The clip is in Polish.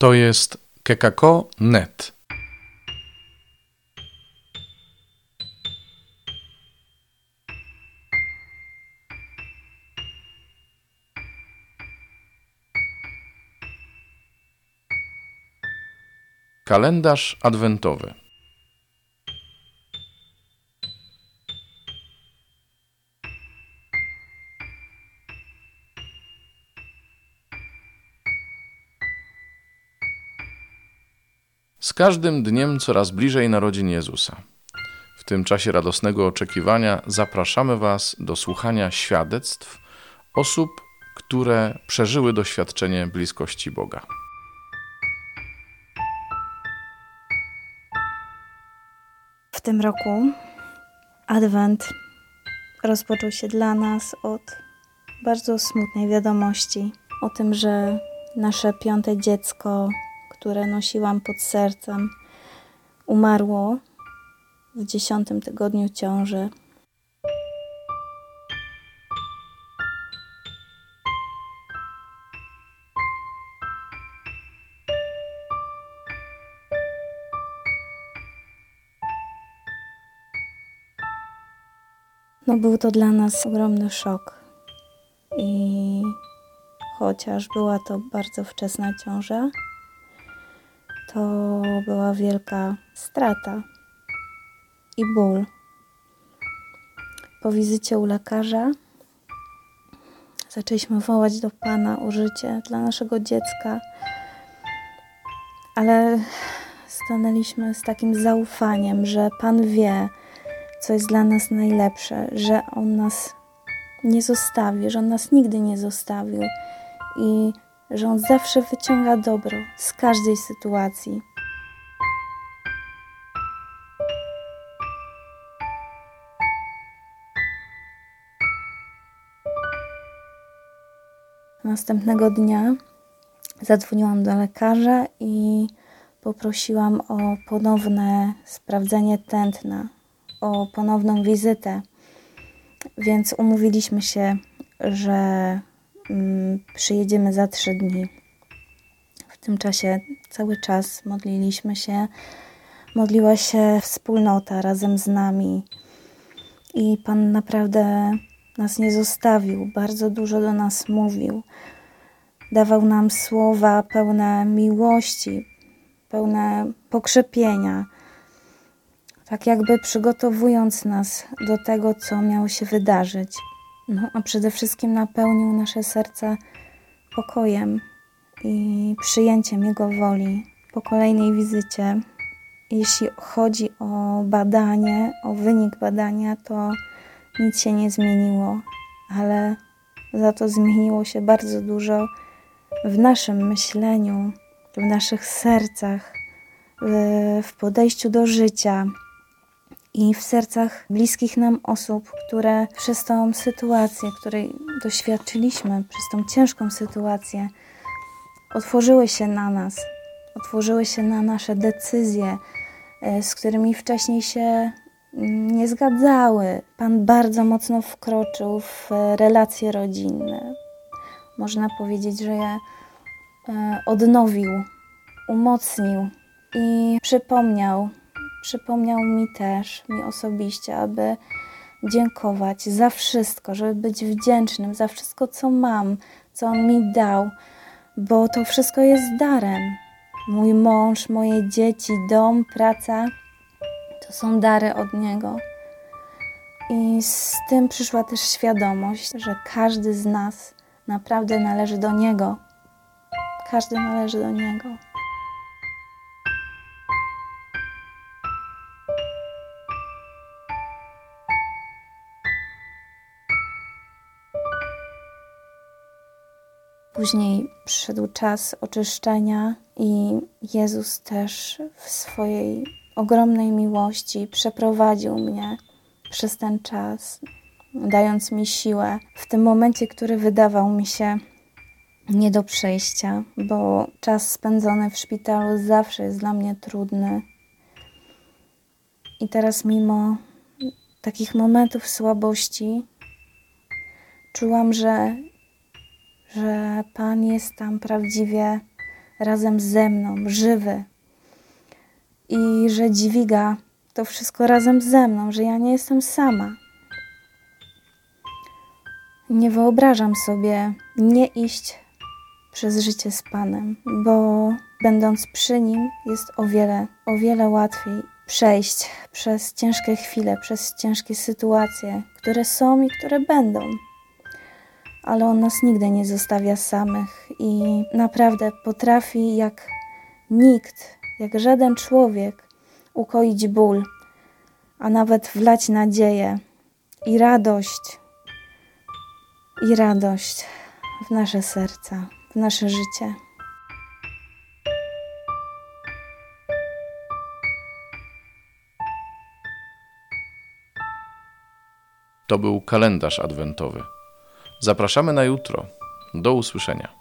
To jest kekako.net. Kalendarz adwentowy. Z każdym dniem coraz bliżej narodzin Jezusa. W tym czasie radosnego oczekiwania zapraszamy Was do słuchania świadectw osób, które przeżyły doświadczenie bliskości Boga. W tym roku Adwent rozpoczął się dla nas od bardzo smutnej wiadomości o tym, że nasze piąte dziecko które nosiłam pod sercem, umarło w dziesiątym tygodniu ciąży. No był to dla nas ogromny szok. I chociaż była to bardzo wczesna ciąża, to była wielka strata i ból. Po wizycie u lekarza zaczęliśmy wołać do Pana o życie dla naszego dziecka, ale stanęliśmy z takim zaufaniem, że Pan wie, co jest dla nas najlepsze, że On nas nie zostawi, że On nas nigdy nie zostawił i że On zawsze wyciąga dobro z każdej sytuacji. Następnego dnia zadzwoniłam do lekarza i poprosiłam o ponowne sprawdzenie tętna, o ponowną wizytę. Więc umówiliśmy się, że przyjedziemy za trzy dni. W tym czasie cały czas modliliśmy się, modliła się wspólnota razem z nami i Pan naprawdę nas nie zostawił, bardzo dużo do nas mówił. Dawał nam słowa pełne miłości, pełne pokrzepienia, tak jakby przygotowując nas do tego, co miało się wydarzyć. No, a przede wszystkim napełnił nasze serca pokojem i przyjęciem Jego woli po kolejnej wizycie. Jeśli chodzi o badanie, o wynik badania, to nic się nie zmieniło, ale za to zmieniło się bardzo dużo w naszym myśleniu, w naszych sercach, w podejściu do życia i w sercach bliskich nam osób, które przez tą sytuację, której doświadczyliśmy, przez tą ciężką sytuację, otworzyły się na nas, otworzyły się na nasze decyzje, e, z którymi wcześniej się mm, nie zgadzały. Pan bardzo mocno wkroczył w relacje rodzinne. Można powiedzieć, że je e, odnowił, umocnił i przypomniał przypomniał mi też, mi osobiście, aby dziękować za wszystko, żeby być wdzięcznym za wszystko, co mam, co on mi dał, bo to wszystko jest darem. Mój mąż, moje dzieci, dom, praca to są dary od niego. I z tym przyszła też świadomość, że każdy z nas naprawdę należy do niego. Każdy należy do niego. Później przyszedł czas oczyszczenia i Jezus też w swojej ogromnej miłości przeprowadził mnie przez ten czas, dając mi siłę w tym momencie, który wydawał mi się nie do przejścia, bo czas spędzony w szpitalu zawsze jest dla mnie trudny. I teraz, mimo takich momentów słabości, czułam, że że Pan jest tam prawdziwie razem ze mną, żywy. I że dźwiga to wszystko razem ze mną, że ja nie jestem sama. Nie wyobrażam sobie nie iść przez życie z Panem, bo będąc przy Nim jest o wiele, o wiele łatwiej przejść przez ciężkie chwile, przez ciężkie sytuacje, które są i które będą. Ale On nas nigdy nie zostawia samych i naprawdę potrafi jak nikt, jak żaden człowiek ukoić ból, a nawet wlać nadzieję i radość, i radość w nasze serca, w nasze życie. To był kalendarz adwentowy. Zapraszamy na jutro. Do usłyszenia.